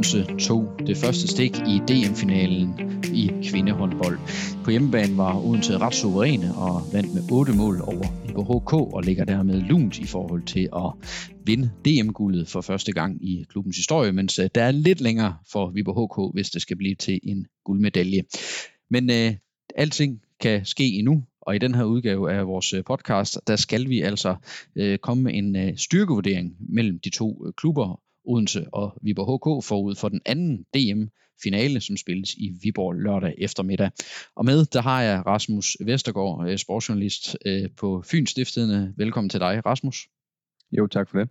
Odense tog det første stik i DM-finalen i kvindehåndbold. På hjemmebane var Odense ret suveræne og vandt med 8 mål over IBHK og ligger dermed lunt i forhold til at vinde DM-guldet for første gang i klubbens historie, mens øh, der er lidt længere for Viborg HK, hvis det skal blive til en guldmedalje. Men øh, alting kan ske endnu, og i den her udgave af vores øh, podcast, der skal vi altså øh, komme med en øh, styrkevurdering mellem de to øh, klubber, Odense og Viborg HK, forud for den anden DM finale, som spilles i Viborg lørdag eftermiddag. Og med, der har jeg Rasmus Vestergaard, øh, sportsjournalist øh, på Fyns Stiftende. Velkommen til dig, Rasmus. Jo, tak for det.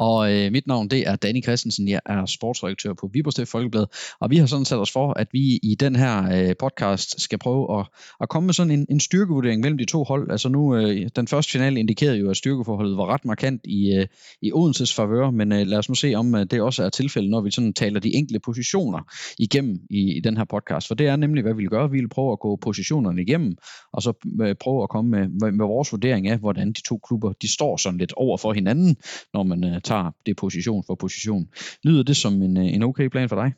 Og øh, mit navn det er Danny Christensen, jeg er sportsredaktør på Viborg Folkeblad, og vi har sådan sat os for, at vi i den her øh, podcast skal prøve at, at komme med sådan en, en styrkevurdering mellem de to hold. Altså nu, øh, den første finale indikerede jo, at styrkeforholdet var ret markant i, øh, i Odenses favør, men øh, lad os nu se, om øh, det også er tilfældet, når vi sådan taler de enkelte positioner igennem i, i den her podcast. For det er nemlig, hvad vi vil gøre. Vi vil prøve at gå positionerne igennem, og så øh, prøve at komme med, med, med vores vurdering af, hvordan de to klubber de står sådan lidt over for hinanden, når man øh, tager det position for position. Lyder det som en, øh, en okay plan for dig?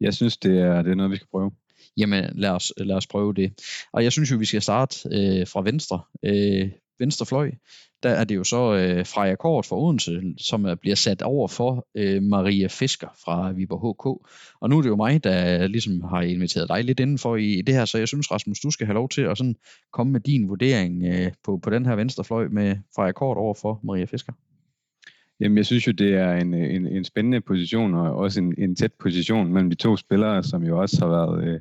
Jeg synes, det er, det er noget, vi skal prøve. Jamen, lad os, lad os prøve det. Og jeg synes jo, vi skal starte øh, fra venstre. Øh, venstre fløj, der er det jo så øh, Freja Kort fra Odense, som er, bliver sat over for øh, Maria Fisker fra Viborg HK. Og nu er det jo mig, der ligesom har inviteret dig lidt indenfor i det her, så jeg synes, Rasmus, du skal have lov til at sådan komme med din vurdering øh, på, på den her venstre fløj med Freja Kort over for Maria Fisker. Jamen, jeg synes jo, det er en, en, en spændende position, og også en, en tæt position mellem de to spillere, som jo også har været, øh,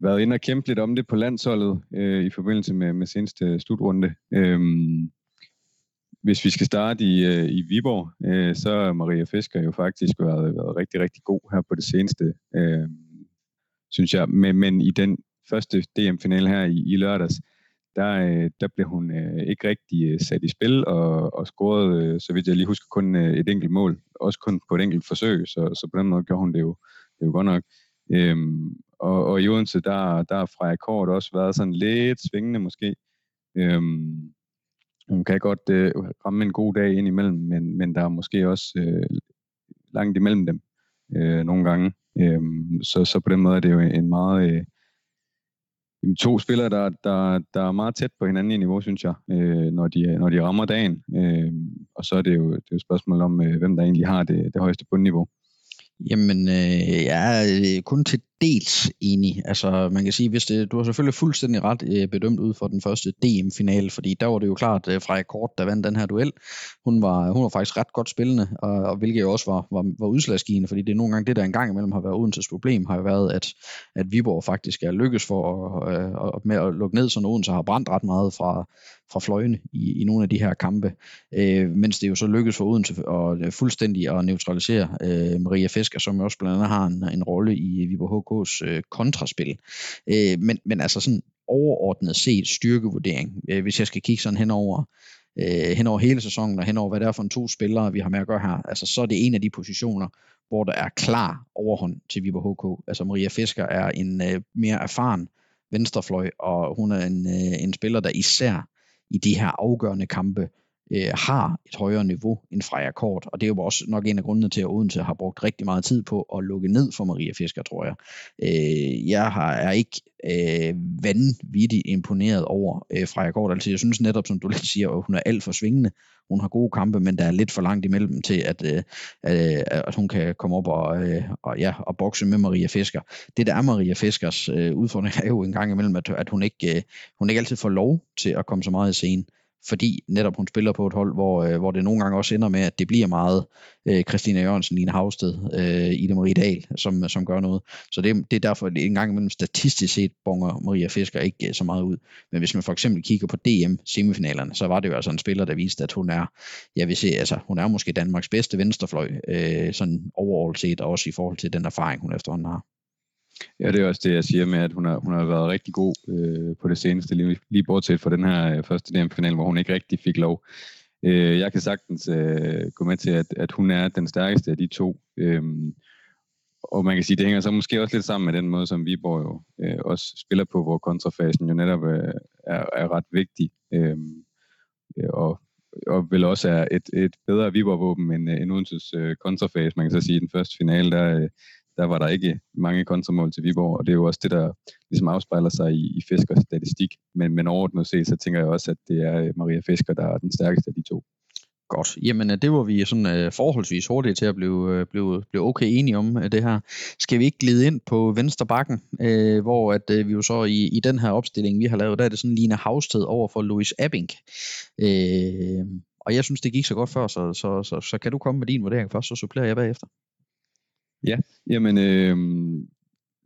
været inde og kæmpe lidt om det på landsholdet øh, i forbindelse med, med seneste slutrunde. Øhm, hvis vi skal starte i, øh, i Viborg, øh, så har Maria Fisker jo faktisk været, været rigtig, rigtig god her på det seneste, øh, synes jeg. Men, men i den første DM-finale her i, i lørdags, øh, der øh, der blev hun øh, ikke rigtig øh, sat i spil og, og scorede, så vidt jeg lige husker, kun et enkelt mål. Også kun på et enkelt forsøg, så, så på den måde gjorde hun det jo, det jo godt nok. Øhm, og, og i Odense, der, der har Freja Kort også været sådan lidt svingende måske. Øhm, hun kan godt øh, ramme en god dag ind imellem, men, men der er måske også øh, langt imellem dem øh, nogle gange. Øhm, så, så på den måde er det jo en meget... Øh, Jamen, to spillere, der, der, der er meget tæt på hinanden i niveau, synes jeg, øh, når, de, når de rammer dagen. Øh, og så er det jo, det er jo et spørgsmål om, øh, hvem der egentlig har det, det højeste bundniveau. Jamen, øh, jeg er kun til dels enig. Altså, man kan sige, hvis det, du har selvfølgelig fuldstændig ret øh, bedømt ud for den første DM-finale, fordi der var det jo klart øh, Freja Kort, der vandt den her duel. Hun var, hun var faktisk ret godt spillende, og, og hvilket jo også var, var, var udslagsgivende, fordi det er nogle gange det, der engang imellem har været Odenses problem, har jo været, at, at Viborg faktisk er lykkes for at, øh, med at lukke ned, så Odense har brændt ret meget fra, fra fløjene i, i nogle af de her kampe, øh, mens det jo så lykkedes for Odense at, øh, fuldstændig at neutralisere øh, Maria Fisker, som jo også blandt andet har en, en rolle i Viborg HK's øh, kontraspil. Øh, men, men altså sådan overordnet set styrkevurdering, øh, hvis jeg skal kigge sådan henover, øh, hen over hele sæsonen og hen over, hvad det er for en to spillere, vi har med at gøre her, altså så er det en af de positioner, hvor der er klar overhånd til Viborg HK. Altså Maria Fisker er en øh, mere erfaren venstrefløj, og hun er en, øh, en spiller, der især i de her afgørende kampe øh, har et højere niveau end Freja Kort, og det er jo også nok en af grundene til, at Odense har brugt rigtig meget tid på at lukke ned for Maria Fisker, tror jeg. Øh, jeg har, er ikke øh, vanvittigt imponeret over øh, Freja Kort, altså jeg synes netop, som du lidt siger, at hun er alt for svingende, hun har gode kampe, men der er lidt for langt imellem til, at, øh, øh at hun kan komme op og, øh, og, ja, og bokse med Maria Fisker. Det der er Maria Fiskers øh, udfordring er jo en gang imellem, at, at hun, ikke, øh, hun ikke altid får lov til at komme så meget i scenen fordi netop hun spiller på et hold, hvor, øh, hvor det nogle gange også ender med, at det bliver meget øh, Christina Jørgensen, Line Havsted, øh, Ida Marie Dahl, som, som gør noget. Så det, det er derfor, at en gang imellem statistisk set bonger Maria Fisker ikke øh, så meget ud. Men hvis man for eksempel kigger på DM-semifinalerne, så var det jo altså en spiller, der viste, at hun er, jeg vil se, altså, hun er måske Danmarks bedste venstrefløj, øh, sådan overall set, og også i forhold til den erfaring, hun efterhånden har. Ja, det er også det, jeg siger med, at hun har, hun har været rigtig god øh, på det seneste, lige, lige bortset fra den her øh, første DM-final, hvor hun ikke rigtig fik lov. Øh, jeg kan sagtens øh, gå med til, at, at hun er den stærkeste af de to. Øh, og man kan sige, det hænger så måske også lidt sammen med den måde, som Viborg jo øh, også spiller på, hvor kontrafasen jo netop øh, er, er ret vigtig. Øhm, øh, og og vel også er et, et bedre Viborg-våben end, øh, end Odenses øh, kontrafase. Man kan så sige, at i den første finale, der, øh, der var der ikke mange kontramål til Viborg, og det er jo også det, der ligesom afspejler sig i, i Fiskers statistik. Men, men overordnet set, så tænker jeg også, at det er øh, Maria Fisker, der er den stærkeste af de to. Godt. Jamen, øh, det var vi sådan øh, forholdsvis hurtige til at blive, uh, blive, blive okay enige om det her. Skal vi ikke glide ind på venstre bakken, øh, hvor at øh, vi jo så i, i den her opstilling, vi har lavet, der er det sådan Line Havsted over for Louis Abing. Øh, og jeg synes, det gik så godt før, så, så, så, så kan du komme med din vurdering først, så supplerer jeg bagefter. Ja, jamen, øh,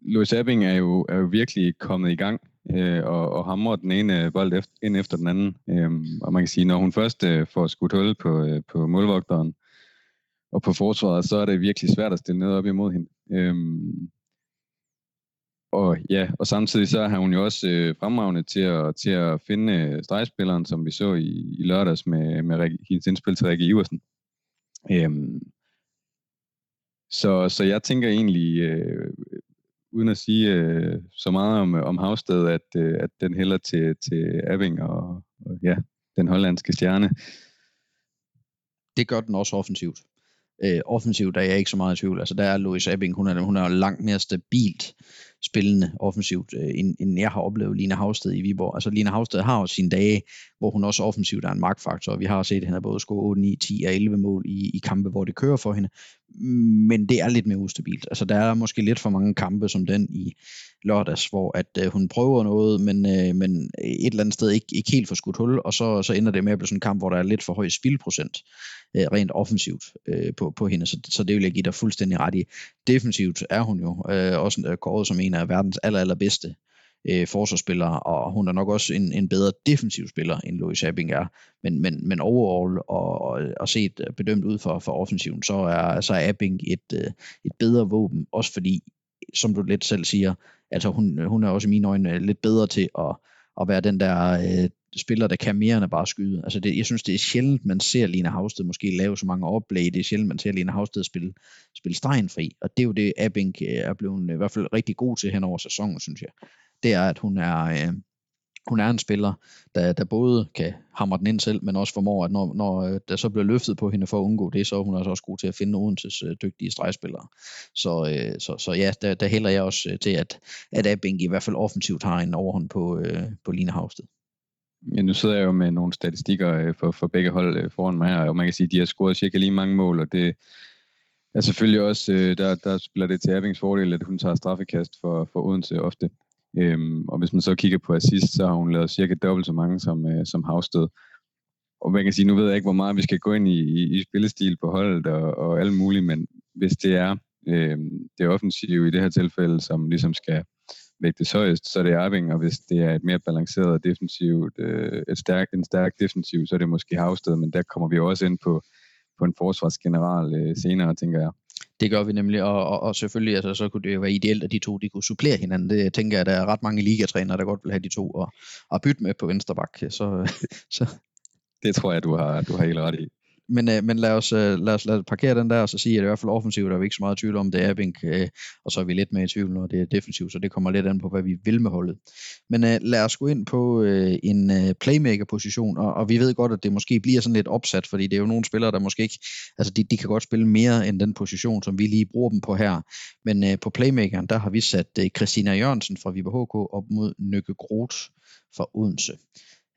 Louis Abing er jo, er jo virkelig kommet i gang øh, og, og hamrer den ene øh, bold efter, ind efter den anden. Øh, og man kan sige, når hun først øh, får skudt hul på, øh, på målvogteren og på forsvaret, så er det virkelig svært at stille noget op imod hende. Øh, og ja, og samtidig så har hun jo også øh, fremragende til at, til at finde øh, stregspilleren, som vi så i, i lørdags med, med hendes indspil til Rikke Iversen. Øhm, så, så jeg tænker egentlig, øh, uden at sige øh, så meget om, øh, om Havsted, at, øh, at den hælder til, til Abing og, og ja, den hollandske stjerne. Det gør den også offensivt. Øh, offensivt er jeg ikke så meget i tvivl. Altså der er Louis Abing, hun er, hun er langt mere stabilt spillende offensivt, øh, end, end jeg har oplevet Lina Havsted i Viborg. Altså Lina Havsted har jo sine dage, hvor hun også offensivt er en magtfaktor. Vi har set, at hende både score 8, 9, 10 og 11 mål i, i kampe, hvor det kører for hende. Men det er lidt mere ustabilt. Altså der er måske lidt for mange kampe som den i lørdags, hvor at øh, hun prøver noget, men, øh, men et eller andet sted ikke, ikke helt for skudt hul, og så, så ender det med at blive sådan en kamp, hvor der er lidt for høj spilprocent øh, rent offensivt øh, på, på hende, så, så det vil jeg give dig fuldstændig ret i. Defensivt er hun jo øh, også øh, kåret som en af verdens aller, allerbedste øh, forsvarsspillere, og hun er nok også en, en bedre defensiv spiller, end Louis Abing er. Men, men, men overall, og, og, og set bedømt ud for, for offensiven, så er, så er Abing et, øh, et bedre våben, også fordi, som du lidt selv siger, altså hun, hun er også i mine øjne øh, lidt bedre til at, at være den der øh, spiller, der kan mere end at bare skyde. Altså det, jeg synes, det er sjældent, man ser Lina Havsted måske lave så mange oplæg. Det er sjældent, man ser Lina Havsted spille, spille fri. Og det er jo det, Abing øh, er blevet øh, i hvert fald rigtig god til hen over sæsonen, synes jeg. Det er, at hun er, øh, hun er en spiller, der, der både kan hamre den ind selv, men også formår, at når, når øh, der så bliver løftet på hende for at undgå det, så er hun altså også god til at finde Odenses øh, dygtige stregspillere. Så, øh, så, så ja, der, der hælder jeg også øh, til, at, at Abing i hvert fald offensivt har en overhånd på, øh, på Line Havsted. Ja, nu sidder jeg jo med nogle statistikker øh, for, for begge hold foran mig her, og man kan sige, at de har scoret cirka lige mange mål, og det er selvfølgelig også, der, der spiller det til Abings fordel, at hun tager straffekast for, for Odense ofte. Øhm, og hvis man så kigger på assist, så har hun lavet cirka dobbelt så mange som, øh, som Havsted. Og man kan sige, nu ved jeg ikke, hvor meget vi skal gå ind i, i, i spillestil på holdet og, og alt muligt, men hvis det er øh, det offensive i det her tilfælde, som ligesom skal vægtes højest, så er det Arving, og hvis det er et mere balanceret defensivt, øh, et stærk, en stærk defensiv, så er det måske Havsted, men der kommer vi også ind på, på en forsvarsgeneral øh, senere, tænker jeg. Det gør vi nemlig, og, og, og selvfølgelig altså, så kunne det jo være ideelt, at de to de kunne supplere hinanden. Det tænker jeg, at der er ret mange ligatrænere, der godt vil have de to og, og bytte med på venstre bak. Så, så. Det tror jeg, du har, du har helt ret i men, øh, men lad, os, øh, lad, os, lad os parkere den der, og så sige, at det er i hvert fald offensivt, der er vi ikke så meget tvivl om, det er Abing, øh, og så er vi lidt mere i tvivl, når det er defensivt, så det kommer lidt an på, hvad vi vil med holdet. Men øh, lad os gå ind på øh, en øh, playmaker-position, og, og vi ved godt, at det måske bliver sådan lidt opsat, fordi det er jo nogle spillere, der måske ikke, altså de, de kan godt spille mere end den position, som vi lige bruger dem på her. Men øh, på playmakeren, der har vi sat øh, Christina Jørgensen fra Viborg HK op mod Nøkke Groth fra Odense.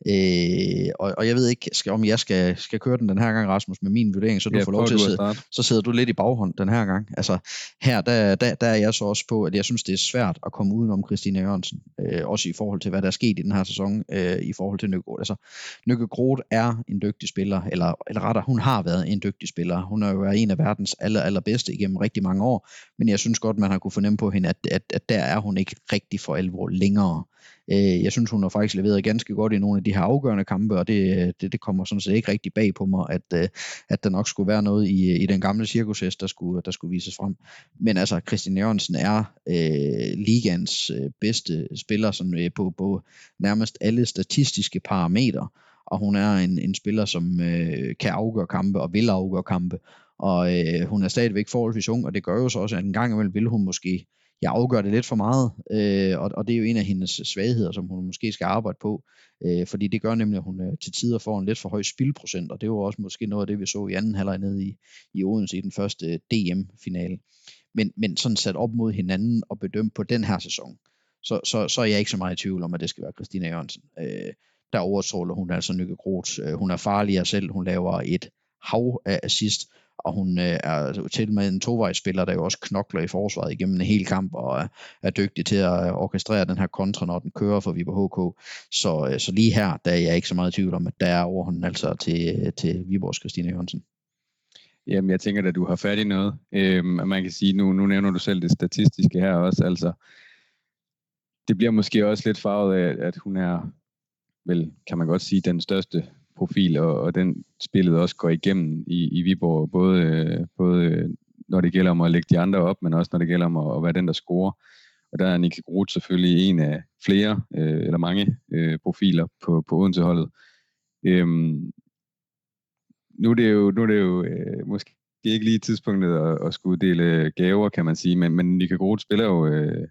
Øh, og, og jeg ved ikke, skal, om jeg skal, skal køre den den her gang, Rasmus, med min vurdering, så du ja, får lov til at sidde, så sidder du lidt i baghånd den her gang. Altså her, der, der, der er jeg så også på, at jeg synes, det er svært at komme udenom Christine Jørgensen, øh, også i forhold til, hvad der er sket i den her sæson, øh, i forhold til Nykke Altså, Nykke Groth er en dygtig spiller, eller, eller rettere, hun har været en dygtig spiller. Hun er jo en af verdens aller, allerbedste igennem rigtig mange år, men jeg synes godt, man har kunne fornemme på hende, at, at, at der er hun ikke rigtig for alvor længere. Øh, jeg synes, hun har faktisk leveret ganske godt i nogle af de her afgørende kampe, og det, det, det kommer sådan set ikke rigtig bag på mig, at, øh, at der nok skulle være noget i, i den gamle cirkushest, der skulle, der skulle vises frem. Men altså, Christian Jørgensen er øh, ligans øh, bedste spiller sådan, øh, på, på nærmest alle statistiske parametre, og hun er en, en spiller, som øh, kan afgøre kampe og vil afgøre kampe, og øh, hun er stadigvæk forholdsvis ung, og det gør jo så også, at en gang imellem vil hun måske jeg afgør det lidt for meget, øh, og, og det er jo en af hendes svagheder, som hun måske skal arbejde på, øh, fordi det gør nemlig, at hun øh, til tider får en lidt for høj spilprocent, og det var også måske noget af det, vi så i anden halvleg nede i, i Odense i den første øh, DM-finale. Men, men sådan sat op mod hinanden og bedømt på den her sæson, så, så, så er jeg ikke så meget i tvivl om, at det skal være Christina Jørgensen. Øh, der overtråler hun altså Nykke Groth. Øh, hun er farligere selv, hun laver et hav af assist, og hun øh, er til med en tovejsspiller, der jo også knokler i forsvaret igennem en hel kamp, og er, er dygtig til at orkestrere den her kontra, når den kører for Viborg HK. Så, øh, så lige her, der er jeg ikke så meget i tvivl om, at der er overhånden altså til, øh, til Viborgs Christine Jørgensen. Jamen, jeg tænker at du har fat i noget. Øhm, man kan sige, nu, nu nævner du selv det statistiske her også, altså det bliver måske også lidt farvet af, at hun er, vel, kan man godt sige, den største profil, og, og den spillet også går igennem i, i Viborg, både, både når det gælder om at lægge de andre op, men også når det gælder om at, at være den, der scorer. Og der er Nicky Groth selvfølgelig en af flere, øh, eller mange øh, profiler på, på Odense-holdet. Øhm, nu er det jo, nu er det jo øh, måske ikke lige tidspunktet at, at skulle dele gaver, kan man sige, men, men Nicky Groth spiller jo øh,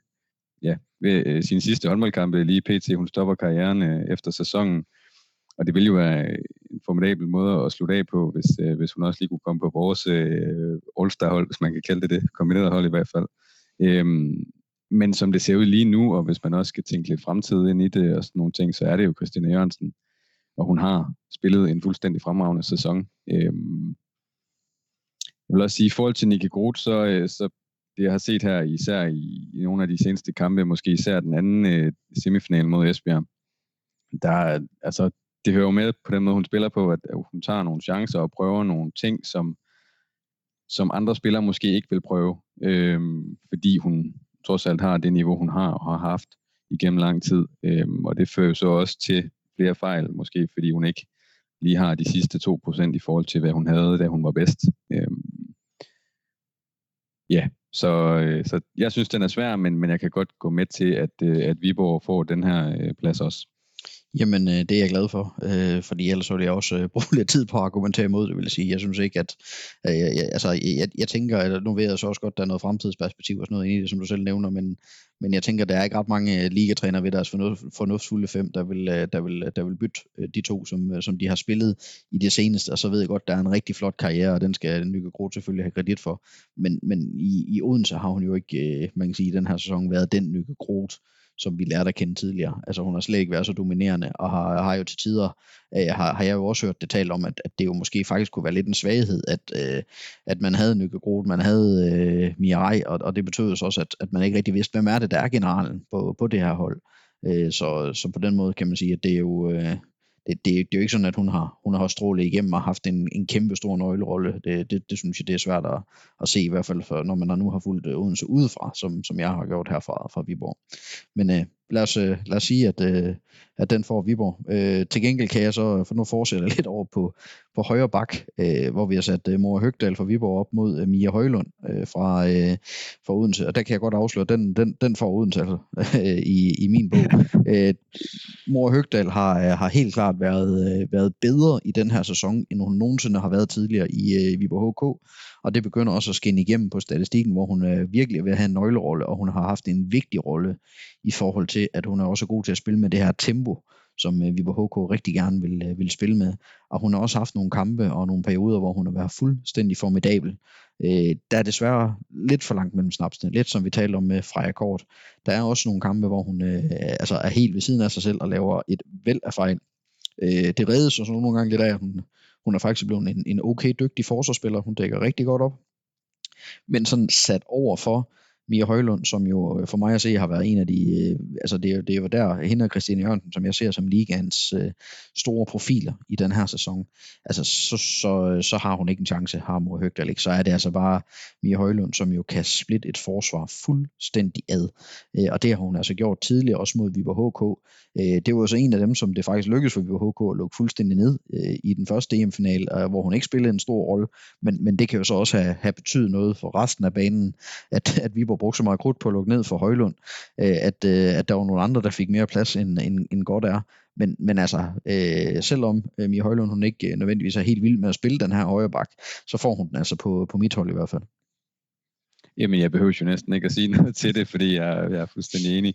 ja, ved øh, sin sidste håndboldkampe lige pt. Hun stopper karrieren øh, efter sæsonen. Og det ville jo være en formidabel måde at slutte af på, hvis, øh, hvis hun også lige kunne komme på vores øh, All-Star-hold, hvis man kan kalde det det, kombineret hold i hvert fald. Øhm, men som det ser ud lige nu, og hvis man også skal tænke lidt fremtid ind i det og sådan nogle ting, så er det jo Christina Jørgensen, og hun har spillet en fuldstændig fremragende sæson. Øhm, jeg vil også sige, i forhold til Nicky Groth, så, øh, så det jeg har set her, især i, i nogle af de seneste kampe, måske især den anden øh, semifinal mod Esbjerg, der, altså, det hører jo med på den måde, hun spiller på, at hun tager nogle chancer og prøver nogle ting, som, som andre spillere måske ikke vil prøve, øhm, fordi hun trods alt har det niveau, hun har og har haft igennem lang tid. Øhm, og det fører så også til flere fejl, måske fordi hun ikke lige har de sidste 2% i forhold til, hvad hun havde, da hun var bedst. Øhm, ja, så, øh, så jeg synes, den er svær, men, men jeg kan godt gå med til, at, øh, at Viborg får den her øh, plads også. Jamen, øh, det er jeg glad for, øh, fordi ellers ville jeg også øh, bruge lidt tid på at argumentere imod det, vil jeg sige. Jeg synes ikke, at... Øh, jeg, altså, jeg, jeg tænker, at nu ved jeg så også godt, at der er noget fremtidsperspektiv og sådan noget i det, som du selv nævner, men, men jeg tænker, at der er ikke ret mange øh, ligatræner ved deres fornuft, fornuftsfulde fem, der vil, øh, der vil, der vil bytte øh, de to, som, som de har spillet i det seneste, og så ved jeg godt, at der er en rigtig flot karriere, og den skal Nykke Groth selvfølgelig have kredit for. Men, men i, i Odense har hun jo ikke, man kan sige, i den her sæson været den Nykke Groth, som vi lærte at kende tidligere. Altså hun har slet ikke været så dominerende, og har, har jo til tider, øh, har, har jeg jo også hørt det talt om, at, at det jo måske faktisk kunne være lidt en svaghed, at, øh, at man havde Nykke Groth, man havde øh, Mirai, og, og det betød så også, at, at man ikke rigtig vidste, hvem er det, der er generalen på, på det her hold. Øh, så, så på den måde kan man sige, at det er jo, øh, det, det, det er jo ikke sådan, at hun har, hun har strålet igennem og haft en, en kæmpe stor nøglerolle. Det, det, det synes jeg, det er svært at, at se, i hvert fald for, når man nu har fulgt øh, Odense udefra, som, som jeg har gjort herfra fra Viborg. Men øh, lad, os, øh, lad os sige, at, øh, at den får Viborg. Øh, til gengæld kan jeg så, for nu fortsætte lidt over på, på højre bak, øh, hvor vi har sat øh, Mor Høgdal fra Viborg op mod øh, Mia Højlund øh, fra, øh, fra Odense. Og der kan jeg godt afsløre, den, den, den får Odense altså, øh, i, i min bog. Øh, Mor Høgdal har, har helt klart været, øh, været bedre i den her sæson, end hun nogensinde har været tidligere i øh, Viborg HK og det begynder også at skinne igennem på statistikken, hvor hun øh, virkelig er ved at have en nøglerolle, og hun har haft en vigtig rolle i forhold til, at hun er også god til at spille med det her tempo, som øh, Viborg HK rigtig gerne vil, øh, vil spille med. Og hun har også haft nogle kampe og nogle perioder, hvor hun har været fuldstændig formidabel. Øh, der er desværre lidt for langt mellem snapsene, lidt som vi talte om med Freja Kort. Der er også nogle kampe, hvor hun øh, altså er helt ved siden af sig selv og laver et væld af fejl. Øh, det reddes så nogle gange lidt af, at hun, hun er faktisk blevet en, en okay dygtig forsvarsspiller. Hun dækker rigtig godt op. Men sådan sat over for, Mia Højlund, som jo øh, for mig at se har været en af de, øh, altså det, det er jo der, hende og Christine Jørgensen, som jeg ser som ligans øh, store profiler i den her sæson, altså så, så, så har hun ikke en chance, har Mor Høgdal ikke, så er det altså bare Mia Højlund, som jo kan splitte et forsvar fuldstændig ad, øh, og det har hun altså gjort tidligere, også mod Viborg HK, øh, det var så en af dem, som det faktisk lykkedes for Viborg HK at lukke fuldstændig ned øh, i den første EM-final, øh, hvor hun ikke spillede en stor rolle, men, men det kan jo så også have, have betydet noget for resten af banen, at, at Viborg brugt så meget krudt på at lukke ned for Højlund, øh, at, øh, at der var nogle andre, der fik mere plads, end, end, end godt er. Men, men altså, øh, selvom øh, Mia Højlund hun ikke øh, nødvendigvis er helt vild med at spille den her højre bak, så får hun den altså på, på mit hold i hvert fald. Jamen, jeg behøver jo næsten ikke at sige noget til det, fordi jeg, jeg er fuldstændig enig.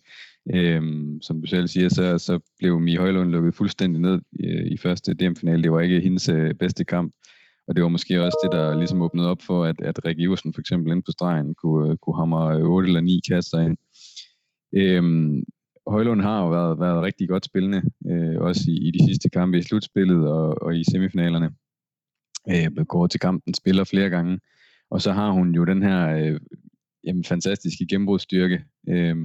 Øhm, som du selv siger, så, så blev Mie Højlund lukket fuldstændig ned i, i første DM-finale. Det var ikke hendes øh, bedste kamp. Og det var måske også det, der ligesom åbnede op for, at, at Rikke Iversen for eksempel inde på stregen kunne, øh, kunne hamre 8 eller 9 kasser ind. Øhm, Højlund har jo været, været rigtig godt spillende, øh, også i, i de sidste kampe i slutspillet og, og i semifinalerne. Øh, går til kampen, spiller flere gange, og så har hun jo den her øh, jamen, fantastiske gennembrudsstyrke øh,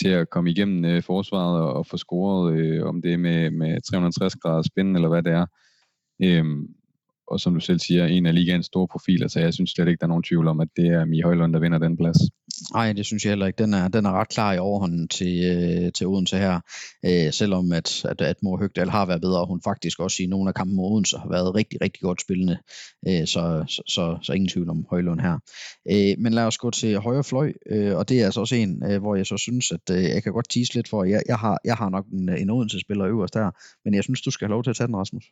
til at komme igennem øh, forsvaret og, og få scoret, øh, om det er med, med 360 grader spænd eller hvad det er. Øh, og som du selv siger, en af ligaens store profiler, så jeg synes slet ikke, der er nogen tvivl om, at det er Mie Højlund, der vinder den plads. Nej, det synes jeg heller ikke. Den er, den er ret klar i overhånden til, øh, til Odense her, øh, selvom at, at, at Mor Høgdal har været bedre, og hun faktisk også i nogle af kampene mod Odense har været rigtig, rigtig godt spillende, øh, så, så, så, så ingen tvivl om Højlund her. Øh, men lad os gå til højre fløj, øh, og det er altså også en, øh, hvor jeg så synes, at øh, jeg kan godt tease lidt for, at jeg, jeg, har, jeg har nok en, øh, en Odense-spiller øverst der, men jeg synes, du skal have lov til at tage den, Rasmus.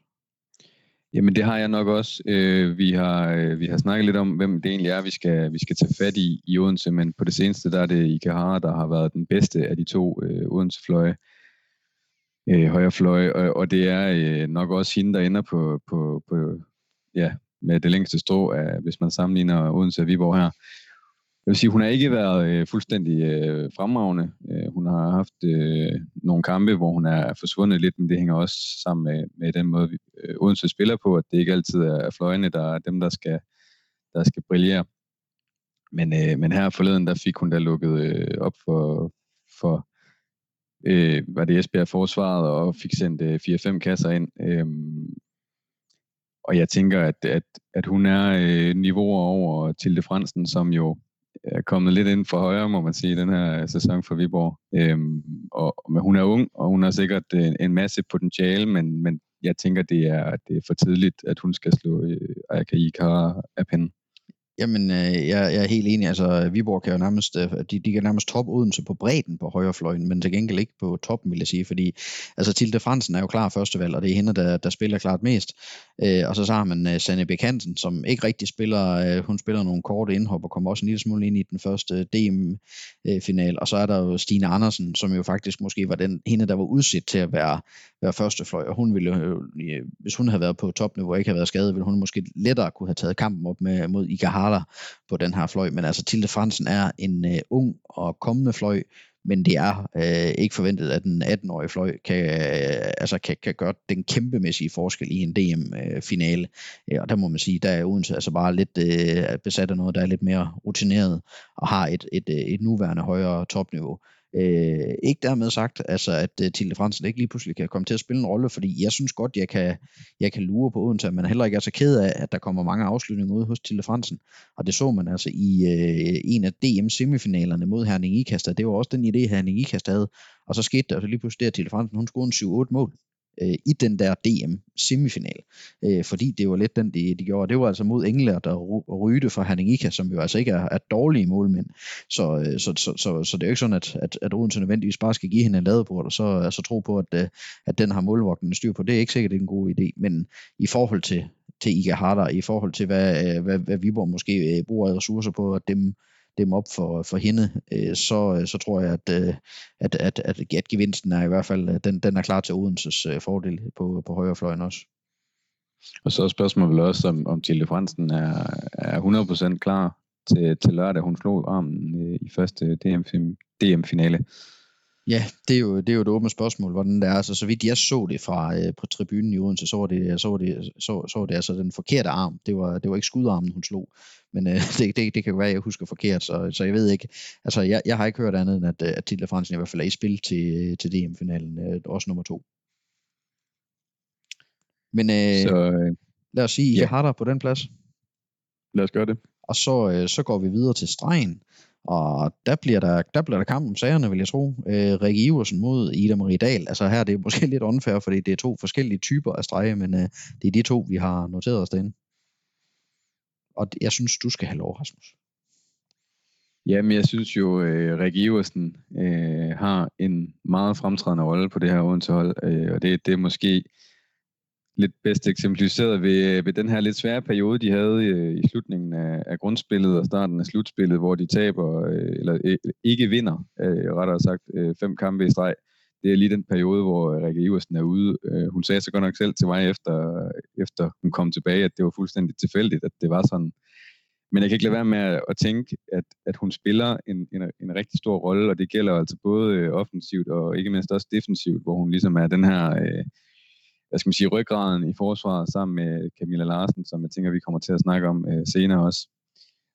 Jamen det har jeg nok også. Øh, vi, har, øh, vi har snakket lidt om, hvem det egentlig er, vi skal, vi skal tage fat i i Odense, men på det seneste der er det Ikehara, der har været den bedste af de to øh, Odense-fløje, øh, højrefløje, og, og det er øh, nok også hende, der ender på, på, på ja, med det længste strå, af, hvis man sammenligner Odense og Viborg her. Jeg vil sige, hun har ikke været øh, fuldstændig øh, fremragende. Øh, hun har haft øh, nogle kampe, hvor hun er forsvundet lidt, men det hænger også sammen med, med den måde, vi, øh, Odense spiller på, at det ikke altid er fløjene, der er dem, der skal, der skal brillere. Men, øh, men her forleden, der fik hun da lukket øh, op for, for øh, var det Esbjerg forsvaret, og fik sendt øh, 4-5 kasser ind. Øh, og jeg tænker, at, at, at hun er øh, niveauer over Tilde Fransen, som jo er kommet lidt ind for højre, må man sige, den her øh, sæson for Viborg. Øhm, og, men hun er ung, og hun har sikkert øh, en, en masse potentiale, men, men jeg tænker, det er, det er for tidligt, at hun skal slå øh, Ayaka Ikara af pinden. Jamen, øh, jeg, jeg er helt enig. Altså, Viborg kan jo nærmest, øh, de, de kan nærmest top Odense på bredden på højrefløjen, men til gengæld ikke på toppen, vil jeg sige, fordi altså, Tilde Fransen er jo klar førstevalg, og det er hende, der, der spiller klart mest. Øh, og så, så har man uh, Sanne Bekanten, som ikke rigtig spiller, uh, hun spiller nogle korte indhop og kommer også en lille smule ind i den første DM-final. Øh, og så er der jo Stine Andersen, som jo faktisk måske var den, hende, der var udsat til at være, være førstefløj, og hun ville jo, hvis hun havde været på topniveau og ikke havde været skadet, ville hun måske lettere kunne have taget kampen op med, mod Ika starter på den her fløj. Men altså Tilde Fransen er en øh, ung og kommende fløj, men det er øh, ikke forventet, at en 18-årig fløj kan, øh, altså kan, kan gøre den kæmpemæssige forskel i en DM-finale. Øh, øh, og der må man sige, der er Odense altså bare lidt øh, besat af noget, der er lidt mere rutineret og har et, et, øh, et nuværende højere topniveau. Øh, ikke dermed sagt, altså, at uh, Tilde Fransen ikke lige pludselig kan komme til at spille en rolle, fordi jeg synes godt, jeg kan, jeg kan lure på Odense, men heller ikke er så ked af, at der kommer mange afslutninger ud hos Tilde Fransen. Og det så man altså i uh, en af DM-semifinalerne mod Herning Ikast, det var også den idé, Herning Ikast havde. Og så skete der så lige pludselig, at Tilde Fransen, hun scorede en 7-8 mål øh, i den der DM-semifinal. Øh, fordi det var lidt den, de, de gjorde. Det var altså mod Engler, der rygte for Herning Ika, som jo altså ikke er, er dårlige målmænd. Så, øh, så, så, så, så det er jo ikke sådan, at, at, at Odense nødvendigvis bare skal give hende en ladebord, og så altså, tro på, at, øh, at den har målvogten styr på. Det er ikke sikkert, det er en god idé. Men i forhold til, til Ika Harder, i forhold til, hvad, øh, hvad, hvad Viborg måske øh, bruger ressourcer på at dem dem op for, for hende, øh, så, øh, så tror jeg, at, øh, at, at, at, at gevinsten er i hvert fald, øh, den, den er klar til Odenses øh, fordel på, på højrefløjen også. Og så er spørgsmålet vel også, om, om Tilde Fransen er, er 100% klar til, til lørdag. Hun slog armen i første DM-finale. Ja, det er, jo, det er jo et åbent spørgsmål, hvordan det er. Altså, så vidt jeg så det fra øh, på tribunen i Odense, så var det, så var det, så, så var det altså den forkerte arm. Det var, det var ikke skudarmen, hun slog. Men øh, det, det, det kan jo være, at jeg husker forkert, så, så jeg ved ikke. Altså, jeg, jeg har ikke hørt andet end, at, øh, at Tilde Fransen i hvert fald er i spil til, til DM-finalen. Øh, også nummer to. Men øh, så, øh, lad os sige, ja. I har der på den plads. Lad os gøre det. Og så, øh, så går vi videre til stregen. Og der bliver der, der, bliver der kamp om sagerne, vil jeg tro. Øh, Rikke Iversen mod Ida Marie Dahl. Altså her det er måske lidt unfair, fordi det er to forskellige typer af strege, men øh, det er de to, vi har noteret os derinde. Og jeg synes, du skal have lov, Rasmus. Jamen, jeg synes jo, øh, Rikke Iversen øh, har en meget fremtrædende rolle på det her Odense hold, øh, og det, det er måske lidt bedst eksemplificeret ved, øh, ved den her lidt svære periode, de havde i, i slutningen af, af grundspillet og starten af slutspillet, hvor de taber, øh, eller øh, ikke vinder, øh, rettere sagt, øh, fem kampe i streg. Det er lige den periode, hvor øh, Rikke Iversen er ude. Øh, hun sagde så godt nok selv til mig, efter, efter hun kom tilbage, at det var fuldstændig tilfældigt, at det var sådan. Men jeg kan ikke lade være med at, tænke, at, at hun spiller en, en, en rigtig stor rolle, og det gælder altså både offensivt og ikke mindst også defensivt, hvor hun ligesom er den her... Øh, hvad skal man sige, ryggraden i forsvaret sammen med Camilla Larsen, som jeg tænker, vi kommer til at snakke om øh, senere også.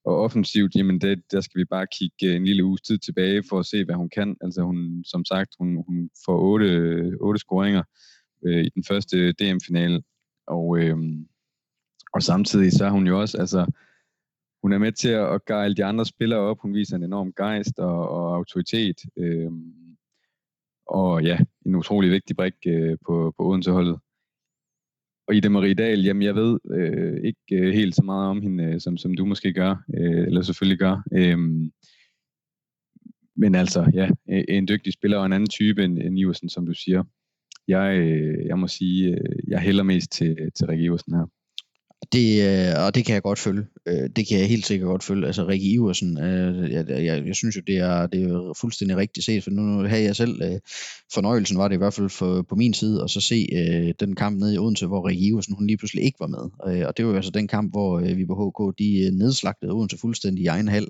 Og offensivt, jamen det, der skal vi bare kigge øh, en lille uges tid tilbage for at se, hvad hun kan. Altså hun, som sagt, hun, hun får otte, otte scoringer øh, i den første DM-finale, og, øh, og samtidig så er hun jo også, altså hun er med til at gejle de andre spillere op. Hun viser en enorm gejst og, og autoritet. Øh, og ja, en utrolig vigtig brik øh, på, på Odense-holdet og Ida Marie Dahl, jamen jeg ved øh, ikke øh, helt så meget om hende, øh, som, som du måske gør, øh, eller selvfølgelig gør. Øh, men altså, ja, en dygtig spiller og en anden type end, end Iversen, som du siger. Jeg, øh, jeg må sige, øh, jeg hælder mest til, til Rikke Iversen her. Det, øh, og det kan jeg godt følge. Øh, det kan jeg helt sikkert godt følge. Altså Rikke Iversen, øh, jeg, jeg, jeg synes jo, det er, det er fuldstændig rigtigt set, for nu havde jeg selv fornøjelsen, var det i hvert fald for, på min side, at så se den kamp nede i Odense, hvor Rikke Iversen, hun lige pludselig ikke var med. og det var jo altså den kamp, hvor vi på HK, de nedslagtede Odense fuldstændig i egen hal,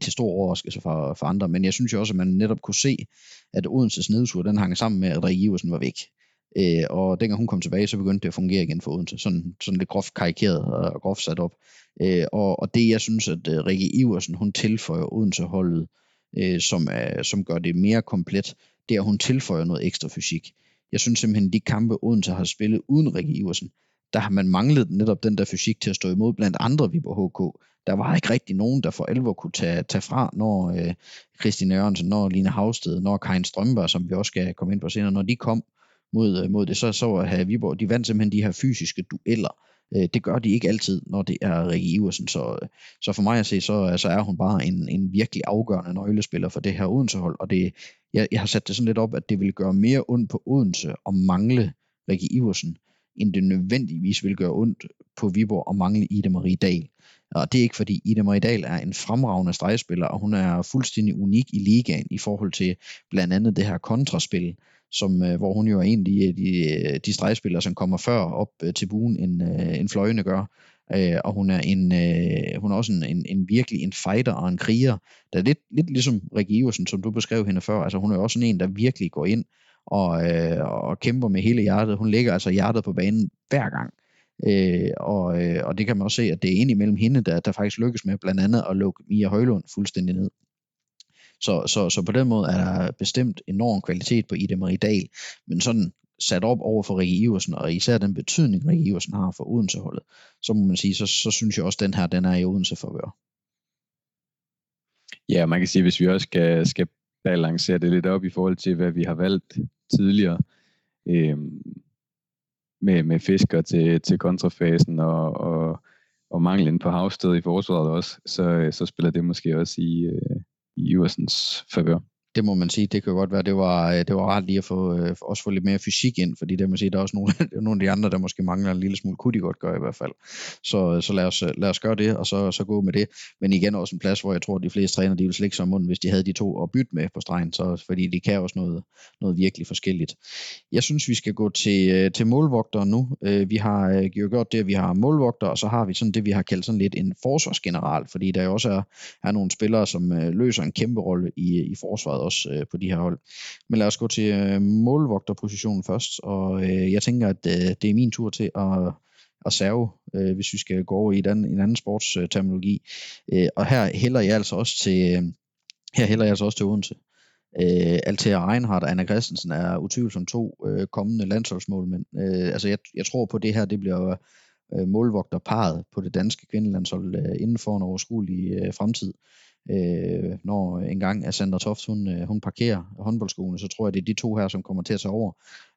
til stor overraskelse for, for andre. Men jeg synes jo også, at man netop kunne se, at Odenses nedtur, den hang sammen med, at Rikke Iversen var væk. Øh, og dengang hun kom tilbage, så begyndte det at fungere igen for Odense. Sådan, sådan lidt groft karikeret og groft sat op. Øh, og, og det jeg synes, at uh, Rikke Iversen, hun tilføjer Odense-holdet, øh, som, er, som gør det mere komplet, det er, at hun tilføjer noget ekstra fysik. Jeg synes simpelthen, de kampe Odense har spillet uden Rikke Iversen, der har man manglet netop den der fysik til at stå imod blandt andre Viborg HK. Der var ikke rigtig nogen, der for alvor kunne tage, tage fra, når øh, Christine Jørgensen, når Line Havsted, når Karin Strømberg, som vi også skal komme ind på senere, når de kom, mod, øh, mod det, så, så have Viborg, de vandt simpelthen de her fysiske dueller. Øh, det gør de ikke altid, når det er Rikke Iversen, så, øh, så for mig at se, så, så er hun bare en, en virkelig afgørende nøglespiller for det her Odense-hold, og det, jeg, jeg har sat det sådan lidt op, at det vil gøre mere ondt på Odense at mangle Rikke Iversen, end det nødvendigvis vil gøre ondt på Viborg at mangle Ida Marie Dahl. Og det er ikke fordi Ida Maridal er en fremragende stregspiller, og hun er fuldstændig unik i ligaen i forhold til blandt andet det her kontraspil, som, øh, hvor hun jo er en af de, øh, de, øh, de stregspillere, som kommer før op til buen, end, end fløjene gør. Øh, og hun er, en, øh, hun er også en, en, en virkelig en fighter og en kriger, der er lidt, lidt ligesom Rikke Iversen, som du beskrev hende før. Altså hun er også en, der virkelig går ind og, øh, og kæmper med hele hjertet. Hun lægger altså hjertet på banen hver gang. Øh, og, øh, og det kan man også se, at det er indimellem hende, der, der faktisk lykkes med blandt andet at lukke Mia Højlund fuldstændig ned. Så, så, så på den måde er der bestemt enorm kvalitet på Ida Marie Dahl, men sådan sat op over for Rikke Iversen, og især den betydning, Rikke Iversen har for Odenseholdet, så må man sige, så, så synes jeg også, at den her, den er i Odense forvør. Ja, man kan sige, hvis vi også skal, skal balancere det lidt op i forhold til, hvad vi har valgt tidligere, øh, med, med fisker til, til kontrafasen og, og, og manglen på havsted i forsvaret også, så, så spiller det måske også i, øh, i Iversens favør det må man sige, det kan godt være, det var, øh, det var rart lige at få, øh, også få lidt mere fysik ind, fordi det må sige, der er også nogle, nogle af de andre, der måske mangler en lille smule, kunne de godt gøre i hvert fald. Så, øh, så lad, os, lad os gøre det, og så, så gå med det. Men igen også en plads, hvor jeg tror, at de fleste træner, de ville slikke sig munden, hvis de havde de to at bytte med på stregen, så, fordi de kan også noget, noget virkelig forskelligt. Jeg synes, vi skal gå til, til målvogter nu. Vi har jo gjort det, at vi har målvogter, og så har vi sådan det, vi har kaldt sådan lidt en forsvarsgeneral, fordi der jo også er, er nogle spillere, som løser en kæmpe rolle i, i forsvaret også øh, på de her hold. Men lad os gå til øh, målvogterpositionen først, og øh, jeg tænker, at øh, det er min tur til at, at serve, øh, hvis vi skal gå over i den, en anden sportsterminologi. Øh, øh, og her hælder jeg altså også til, øh, her hælder jeg altså også til Odense. Øh, Altea Reinhardt og Anna Christensen er utvivlsomt to øh, kommende landsholdsmålmænd. Øh, altså jeg, jeg tror på det her, det bliver øh, målvogterparet på det danske kvindelandshold øh, inden for en overskuelig øh, fremtid øh, når engang at Sandra Toft hun, øh, hun parkerer håndboldskolen, så tror jeg, det er de to her, som kommer til at tage over.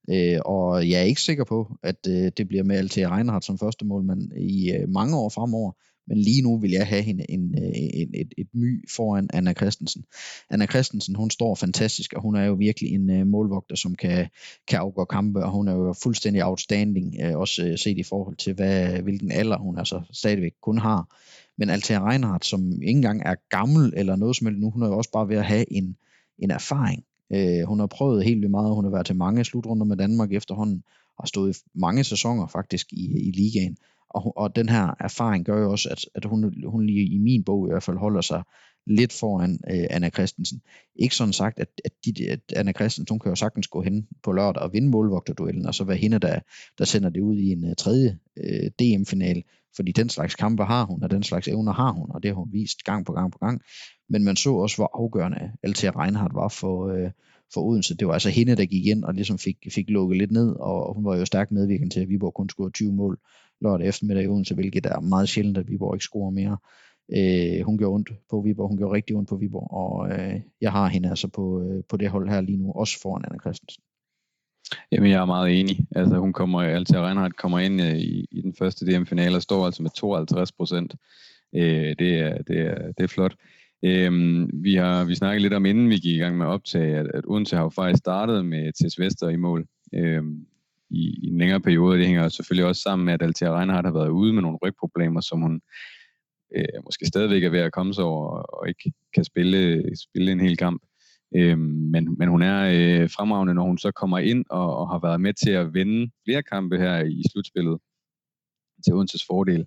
Øh, og jeg er ikke sikker på, at øh, det bliver med Altea Reinhardt som første målmand i øh, mange år fremover, men lige nu vil jeg have hende en, øh, en, et, et my foran Anna Christensen. Anna Christensen, hun står fantastisk, og hun er jo virkelig en uh, målvogter, som kan, kan afgå kampe, og hun er jo fuldstændig outstanding, uh, også uh, set i forhold til, hvad, hvilken alder hun altså stadigvæk kun har. Men Altea Reinhardt, som ikke engang er gammel eller noget som helst nu, hun er jo også bare ved at have en, en erfaring. Øh, hun har prøvet helt vildt meget, hun har været til mange slutrunder med Danmark efterhånden, og har stået i mange sæsoner faktisk i, i ligaen. Og, og den her erfaring gør jo også, at, at hun, hun lige i min bog i hvert fald holder sig lidt foran øh, Anna Christensen. Ikke sådan sagt, at, at, de, at Anna Christensen, hun kan jo sagtens gå hen på lørdag og vinde målvogterduellen, og så være hende, der, der sender det ud i en uh, tredje øh, uh, DM-final, fordi den slags kampe har hun, og den slags evner har hun, og det har hun vist gang på gang på gang. Men man så også, hvor afgørende Altea Reinhardt var for, uh, for Odense. Det var altså hende, der gik ind og ligesom fik, fik lukket lidt ned, og hun var jo stærkt medvirkende til, at Viborg kun scorede 20 mål lørdag eftermiddag i Odense, hvilket er meget sjældent, at Viborg ikke scorer mere. Øh, hun gjorde ondt på Viborg, hun gjorde rigtig ondt på Viborg, og øh, jeg har hende altså på, øh, på det hold her lige nu, også foran Anna Christensen. Jamen, jeg er meget enig. Altså, hun kommer, Altia Reinhardt kommer ind øh, i, i den første DM-finale og står altså med 52 procent. Øh, det, er, det, er, det er flot. Øh, vi har vi snakket lidt om, inden vi gik i gang med optag, optage, at, at Odense har jo faktisk startet med Tess Vester i mål. Øh, i, i en længere periode. Det hænger selvfølgelig også sammen med, at Altia Reinhardt har været ude med nogle rygproblemer, som hun øh, måske stadigvæk er ved at komme sig over, og ikke kan spille, spille en hel kamp. Øh, men, men hun er øh, fremragende, når hun så kommer ind og, og har været med til at vinde flere kampe her i slutspillet til Odenses fordel.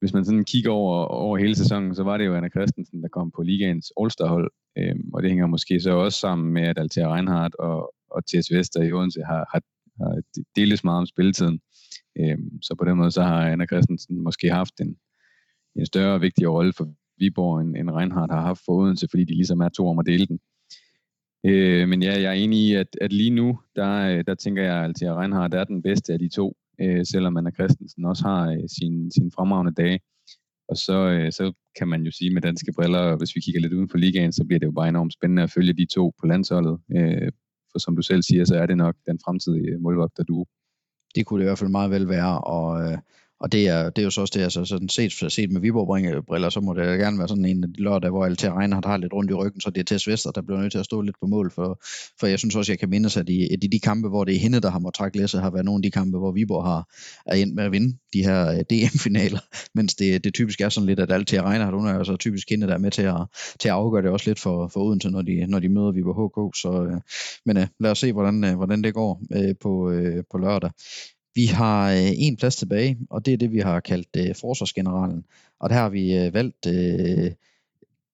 Hvis man sådan kigger over, over hele sæsonen, så var det jo Anna Christensen, der kom på ligaens All-Star-hold, øh, og det hænger måske så også sammen med, at Altea Reinhardt og, og T.S. Vester i Odense har, har har deles meget om spilletiden. Øhm, så på den måde så har Anna Christensen måske haft en, en større og vigtig rolle for Viborg, end, end Reinhardt har haft for Odense, fordi de ligesom er to om at dele den. Øh, men ja, jeg er enig i, at, at lige nu, der, øh, der tænker jeg altid, at Reinhardt er den bedste af de to, øh, selvom Anna Christensen også har øh, sine sin fremragende dage. Og så, øh, så kan man jo sige med danske briller, hvis vi kigger lidt uden for ligaen, så bliver det jo bare enormt spændende at følge de to på landsholdet. Øh, for som du selv siger, så er det nok den fremtidige målvogter du. Det kunne det i hvert fald meget vel være, og, øh, og det er, det er jo så også det, altså sådan set, set med Viborg-briller, så må det gerne være sådan en af de lørdag, hvor Altair Reinhardt har lidt rundt i ryggen, så det er Tess Vester, der bliver nødt til at stå lidt på mål, for, for jeg synes også, jeg kan mindes, at i, at i de kampe, hvor det er hende, der har måttet trække læsset, har været nogle af de kampe, hvor Viborg har er endt med at vinde de her øh, DM-finaler, mens det, det typisk er sådan lidt, at Altair Reinhardt, hun er jo så typisk hende, der er med til at, til at afgøre det også lidt for, for Odense, når de, når de møder Viborg HK, så, øh, men øh, lad os se, hvordan, hvordan det går på, på lørdag. Vi har øh, en plads tilbage, og det er det, vi har kaldt øh, forsvarsgeneralen. Og der har vi øh, valgt øh,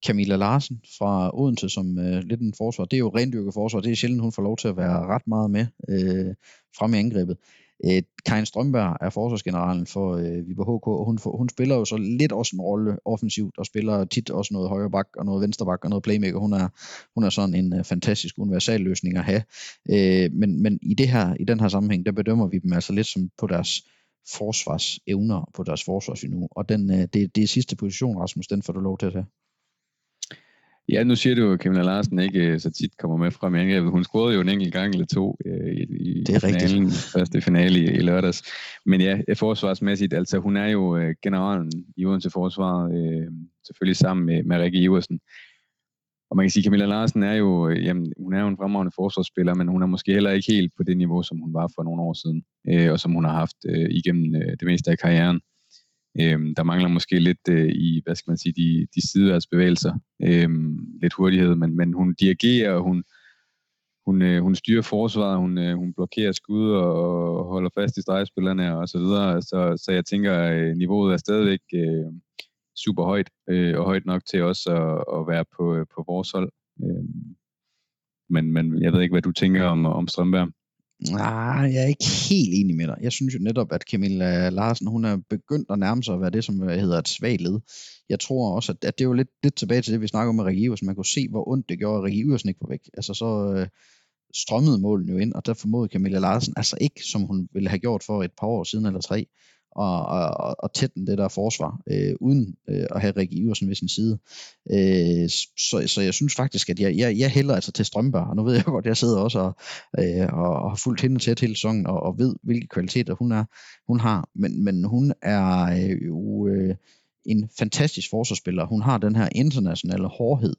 Camilla Larsen fra Odense som øh, lidt en forsvar. Det er jo rendyrket forsvar. Det er sjældent, hun får lov til at være ret meget med øh, frem i angrebet. Øh, Karin Strømberg er forsvarsgeneralen for øh, Viborg HK, og hun, hun spiller jo så lidt også en rolle offensivt, og spiller tit også noget højre bak, og noget venstre bak, og noget playmaker. Hun er, hun er sådan en øh, fantastisk universal løsning at have. Øh, men, men i, det her, i den her sammenhæng, der bedømmer vi dem altså lidt som på deres forsvarsevner, på deres forsvarsniveau. Og den, øh, det, det er sidste position, Rasmus, den får du lov til at tage. Ja, nu siger du, at Camilla Larsen ikke øh, så tit kommer med fra i angrebet. Hun scorede jo en enkelt gang eller to øh, i, i det er finalen, rigtigt. første finale i, i lørdags. Men ja, forsvarsmæssigt, altså hun er jo øh, generalen i Odense Forsvaret, øh, selvfølgelig sammen med, med Rikke Iversen. Og man kan sige, at Camilla Larsen er jo, øh, jamen, hun er jo en fremragende forsvarsspiller, men hun er måske heller ikke helt på det niveau, som hun var for nogle år siden, øh, og som hun har haft øh, igennem øh, det meste af karrieren. Øhm, der mangler måske lidt øh, i, hvad skal man sige, de, de sideværds bevægelser. Øhm, lidt hurtighed, men, men hun dirigerer, og hun, hun, øh, hun styrer forsvaret, hun, øh, hun blokerer skud og holder fast i stregspillerne og så videre. Så, så jeg tænker, at øh, niveauet er stadigvæk øh, super højt, øh, og højt nok til også at, at være på, øh, på vores hold. Øh, men, men jeg ved ikke, hvad du tænker om, om Strømberg. Nej, jeg er ikke helt enig med dig. Jeg synes jo netop, at Camilla Larsen, hun er begyndt at nærme sig at være det, som hedder et svagt led. Jeg tror også, at, at det er jo lidt, lidt tilbage til det, vi snakker om med Rikke Man kunne se, hvor ondt det gjorde, at Rikke Iversen ikke var væk. Altså så øh, strømmede målen jo ind, og der formodede Camilla Larsen altså ikke, som hun ville have gjort for et par år siden eller tre, og, og, og tætte det der forsvar, øh, uden øh, at have Rikke Iversen ved sin side. Øh, så, så jeg synes faktisk, at jeg, jeg, jeg hælder altså til Strømberg, og nu ved jeg godt, at jeg sidder også og, øh, og, og har fulgt hende tæt hele sæsonen, og, og ved, hvilke kvaliteter hun, er, hun har, men, men hun er øh, jo øh, en fantastisk forsvarsspiller. Hun har den her internationale hårdhed,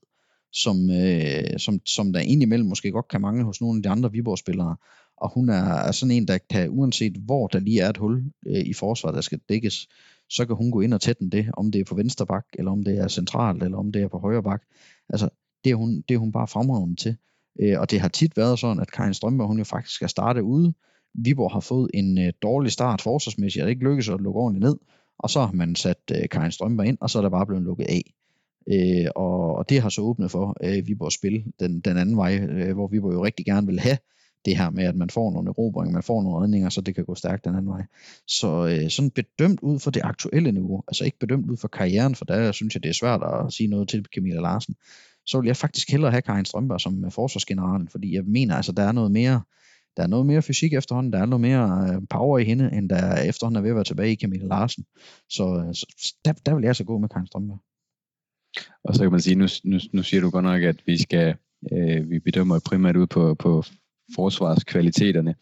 som, øh, som, som der indimellem måske godt kan mangle hos nogle af de andre Viborg-spillere. Og hun er, er sådan en, der kan, uanset hvor der lige er et hul øh, i forsvaret, der skal dækkes, så kan hun gå ind og tætte det, om det er på venstre bak, eller om det er centralt, eller om det er på højre bak. Altså, det er hun, det er hun bare fremragende til. Øh, og det har tit været sådan, at Karin Strømberg, hun jo faktisk skal starte ude. Viborg har fået en øh, dårlig start forsvarsmæssigt, og det ikke lykkes at lukke ordentligt ned. Og så har man sat øh, Karin Strømberg ind, og så er der bare blevet lukket af. Øh, og, og det har så åbnet for øh, Viborgs spil den, den anden vej, øh, hvor Viborg jo rigtig gerne vil have det her med, at man får nogle erobringer, man får nogle redninger, så det kan gå stærkt den anden vej. Så øh, sådan bedømt ud for det aktuelle niveau, altså ikke bedømt ud for karrieren, for der synes jeg, det er svært at sige noget til Camilla Larsen, så vil jeg faktisk hellere have Karin Strømberg som øh, forsvarsgeneralen, fordi jeg mener, altså der er noget mere, der er noget mere fysik efterhånden, der er noget mere øh, power i hende, end der efterhånden er ved at være tilbage i Camilla Larsen. Så, øh, så der, der vil jeg så gå med Karin Strømberg. Og så kan man sige, nu, nu, nu siger du godt nok, at vi skal øh, vi bedømmer primært ud på, på forsvarskvaliteterne,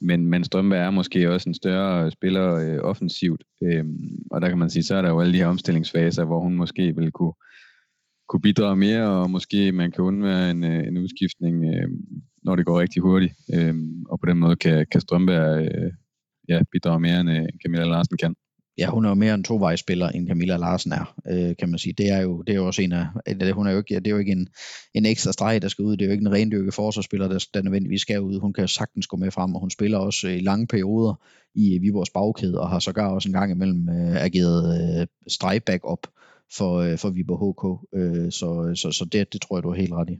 men, men Strømberg er måske også en større spiller øh, offensivt, øh, og der kan man sige, så er der jo alle de her omstillingsfaser, hvor hun måske vil kunne, kunne bidrage mere, og måske man kan undvære en, øh, en udskiftning, øh, når det går rigtig hurtigt, øh, og på den måde kan, kan Strømberg øh, ja, bidrage mere, end øh, Camilla Larsen kan ja, hun er jo mere en tovejsspiller, end Camilla Larsen er, øh, kan man sige. Det er jo, det er jo også en af, det, hun er jo ikke, det er jo ikke en, en ekstra streg, der skal ud. Det er jo ikke en rendyrket forsvarsspiller, der, der nødvendigvis skal ud. Hun kan sagtens gå med frem, og hun spiller også øh, i lange perioder i øh, Viborgs bagkæde, og har sågar også en gang imellem øh, ageret øh, stregback op for, øh, for Viborg HK. Øh, så, så, så det, det tror jeg, du er helt ret i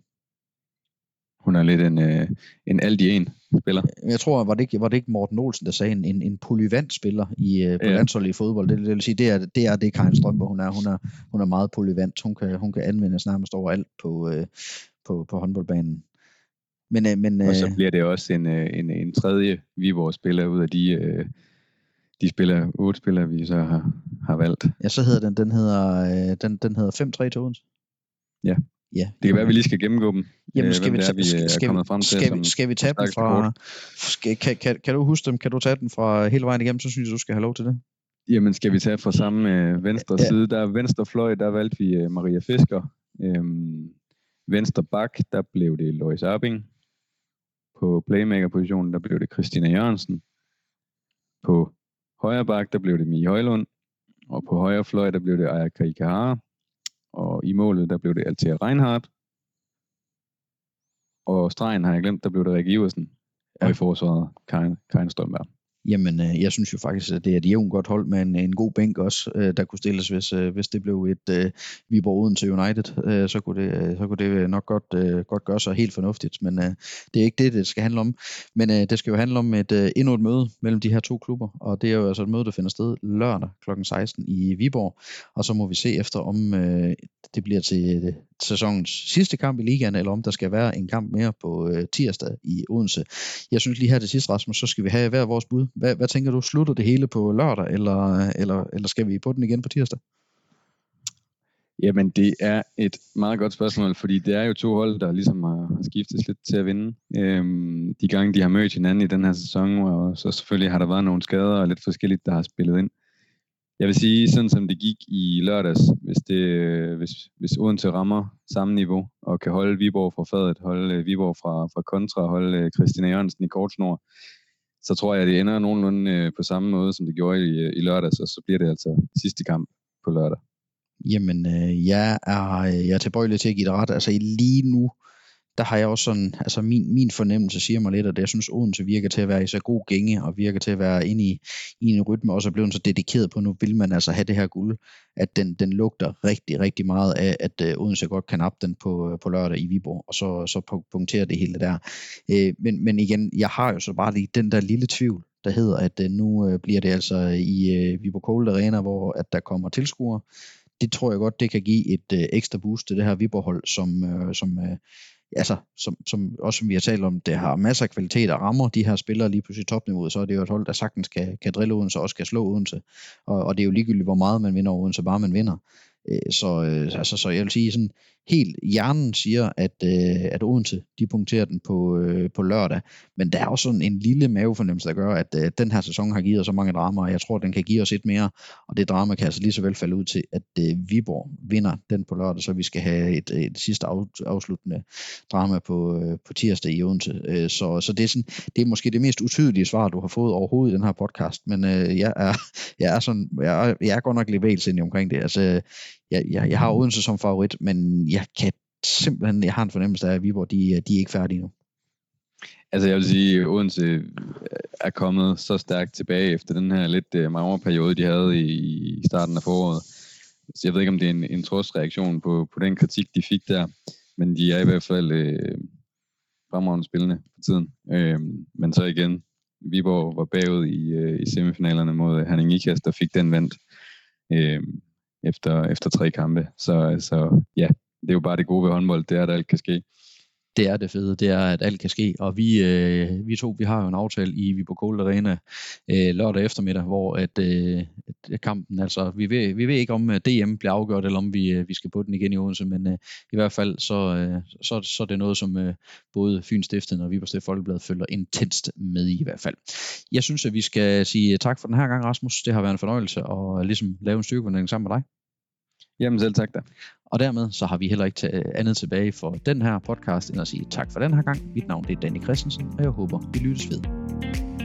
hun er lidt en, øh, en alt i en spiller. Jeg tror, var det ikke, var det ikke Morten Olsen, der sagde en, en, en polyvant spiller i, øh, på ja. landsholdet i fodbold. Det, det, vil sige, det er det, er det Karin Strømper, hun er. Hun er, hun er meget polyvant. Hun kan, hun kan anvendes nærmest overalt på, øh, på, på håndboldbanen. Men, øh, men, og så øh, bliver det også en, øh, en, en tredje Viborg-spiller ud af de, øh, de spiller, otte spillere, vi så har, har valgt. Ja, så hedder den, den hedder, øh, den, den hedder 5-3 Todens. Ja. Ja. Det kan være, at vi lige skal gennemgå dem. Jamen, øh, skal, vi, tage, vi skal, skal, frem til, skal, vi, skal vi tage dem fra... Skal, kan, kan, kan du huske dem? Kan du tage den fra hele vejen igennem, så synes jeg, du skal have lov til det. Jamen, skal vi tage fra samme øh, venstre ja. side? Der er venstre fløj, der valgte vi øh, Maria Fisker. Øhm, venstre bak, der blev det Lois Arbing. På playmaker-positionen, der blev det Christina Jørgensen. På højre bak, der blev det Mie Højlund. Og på højre fløj, der blev det Aya Kaikahara og i målet, der blev det Altea Reinhardt. Og stregen har jeg glemt, der blev det Rikke Iversen. Ja. Og i forsvaret, Karin, Karin Strømberg. Jamen, øh, jeg synes jo faktisk, at det er et jævnt godt hold med en, en god bænk også, øh, der kunne stilles, hvis, øh, hvis det blev et øh, Viborg til United, øh, så, kunne det, øh, så kunne det nok godt, øh, godt gøre sig helt fornuftigt, men øh, det er ikke det, det skal handle om. Men øh, det skal jo handle om et, øh, endnu et møde mellem de her to klubber, og det er jo altså et møde, der finder sted lørdag kl. 16 i Viborg, og så må vi se efter, om øh, det bliver til øh, sæsonens sidste kamp i ligaen, eller om der skal være en kamp mere på øh, tirsdag i Odense. Jeg synes lige her til sidst, Rasmus, så skal vi have hver vores bud. Hvad, hvad tænker du, slutter det hele på lørdag, eller, eller, eller skal vi på den igen på tirsdag? Jamen, det er et meget godt spørgsmål, fordi det er jo to hold, der ligesom har skiftet lidt til at vinde. Øhm, de gange, de har mødt hinanden i den her sæson, og så selvfølgelig har der været nogle skader og lidt forskelligt, der har spillet ind. Jeg vil sige, sådan som det gik i lørdags, hvis, det, hvis, hvis Odense rammer samme niveau, og kan holde Viborg fra fadet, holde øh, Viborg fra, fra kontra, holde øh, Christina Jørgensen i kortsnor, så tror jeg, at det ender nogenlunde øh, på samme måde, som det gjorde i, øh, i lørdags, og så bliver det altså sidste kamp på lørdag. Jamen, øh, jeg, er, jeg er tilbøjelig til at give det ret. Altså lige nu, der har jeg også sådan, altså min, min fornemmelse siger mig lidt, at jeg synes, Odense virker til at være i så god gænge, og virker til at være inde i, i en rytme, og også er blevet så dedikeret på, nu vil man altså have det her guld, at den, den lugter rigtig, rigtig meget af, at øh, Odense godt kan nappe den på, øh, på lørdag i Viborg, og så, så punkterer det hele der. Øh, men, men igen, jeg har jo så bare lige den der lille tvivl, der hedder, at nu bliver det altså i Viborg Cold Arena, hvor at der kommer tilskuere. Det tror jeg godt, det kan give et ekstra boost til det her Viborg-hold, som, som altså, som, som, også som vi har talt om, det har masser af kvalitet og rammer de her spillere lige pludselig topniveauet, så er det jo et hold, der sagtens kan, kan drille Odense og også kan slå Odense. Og, og det er jo ligegyldigt, hvor meget man vinder Odense, bare man vinder. Øh, så, altså, så jeg vil sige sådan, helt hjernen siger, at, øh, at Odense, de punkterer den på, på lørdag, men der er også sådan en lille mavefornemmelse, der gør, at at den her sæson har givet os så mange dramaer, og jeg tror, at den kan give os et mere, og det drama kan altså lige så vel falde ud til, at Viborg vinder den på lørdag, så vi skal have et, et sidste af, afsluttende drama på, på tirsdag i Odense. Så, så det, er sådan, det er måske det mest utydelige svar, du har fået overhovedet i den her podcast, men jeg, er, jeg, er sådan, jeg, er, jeg er godt nok lidt omkring det. Altså, jeg, jeg, jeg har Odense som favorit, men jeg kan simpelthen, jeg har en fornemmelse af, at Viborg, de, de er ikke færdige nu. Altså jeg vil sige, at Odense er kommet så stærkt tilbage efter den her lidt øh, uh, magre periode, de havde i, i starten af foråret. Så jeg ved ikke, om det er en, en trodsreaktion på, på den kritik, de fik der, men de er i hvert fald øh, fremragende spillende for tiden. Øh, men så igen, Viborg var bagud i, øh, i semifinalerne mod Herning Ikast, der fik den vendt. Øh, efter, efter tre kampe. Så, så ja, det er jo bare det gode ved håndbold, det er, at alt kan ske. Det er det fede, det er, at alt kan ske, og vi, øh, vi to, vi har jo en aftale i Viborg Kold Arena øh, lørdag eftermiddag, hvor at, øh, at kampen, altså, vi ved, vi ved ikke om øh, DM bliver afgjort, eller om vi, øh, vi skal på den igen i Odense, men øh, i hvert fald, så, øh, så, så er det noget, som øh, både Fyns Stiftet og Viborg Stift Folkeblad følger intenst med i, i hvert fald. Jeg synes, at vi skal sige øh, tak for den her gang, Rasmus. Det har været en fornøjelse at ligesom lave en styrkevurdering sammen med dig. Jamen selv tak da. Og dermed så har vi heller ikke øh, andet tilbage for den her podcast, end at sige tak for den her gang. Mit navn det er Danny Christensen, og jeg håber, vi lyttes ved.